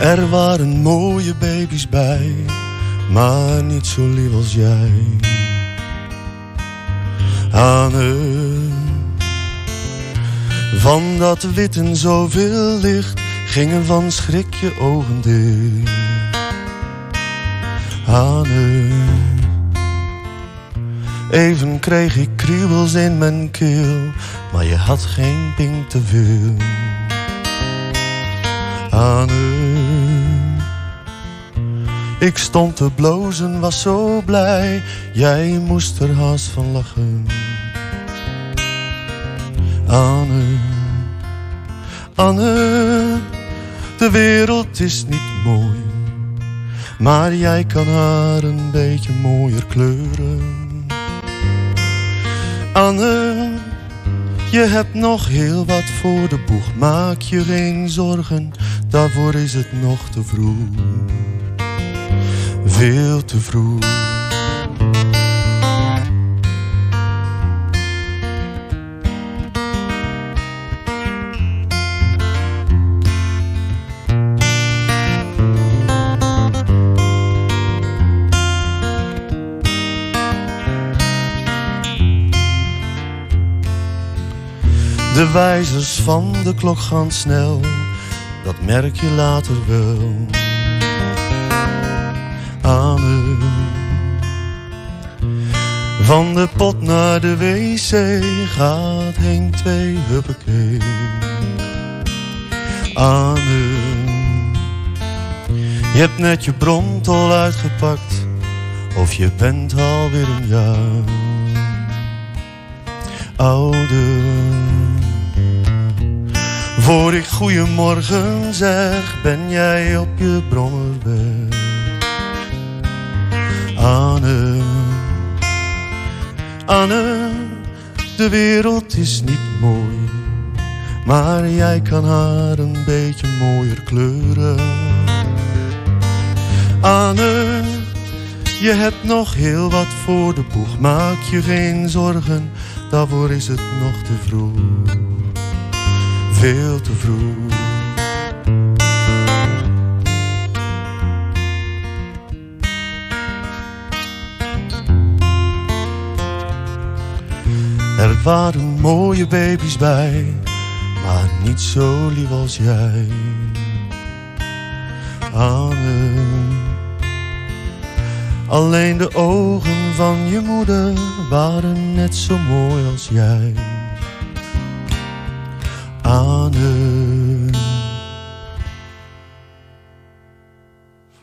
Er waren mooie baby's bij, maar niet zo lief als jij. Anne, van dat wit en zoveel licht gingen van schrik je ogen dicht. Anne, even kreeg ik kriebels in mijn keel, maar je had geen pink te veel. Anne, ik stond te blozen, was zo blij, jij moest er haast van lachen. Anne, Anne, de wereld is niet mooi, maar jij kan haar een beetje mooier kleuren. Anne, je hebt nog heel wat voor de boeg, maak je geen zorgen, daarvoor is het nog te vroeg. Veel te vroeg. De wijzers van de klok gaan snel, dat merk je later wel. Van de pot naar de wc gaat heen twee huppakee. Anne, je hebt net je bromtol uitgepakt, of je bent alweer een jaar ouder. Voor ik goeiemorgen zeg, ben jij op je brommerweg. Anne, Anne, de wereld is niet mooi, maar jij kan haar een beetje mooier kleuren. Anne, je hebt nog heel wat voor de boeg, maak je geen zorgen, daarvoor is het nog te vroeg veel te vroeg. Er waren mooie baby's bij, maar niet zo lief als jij. Anne, alleen de ogen van je moeder waren net zo mooi als jij.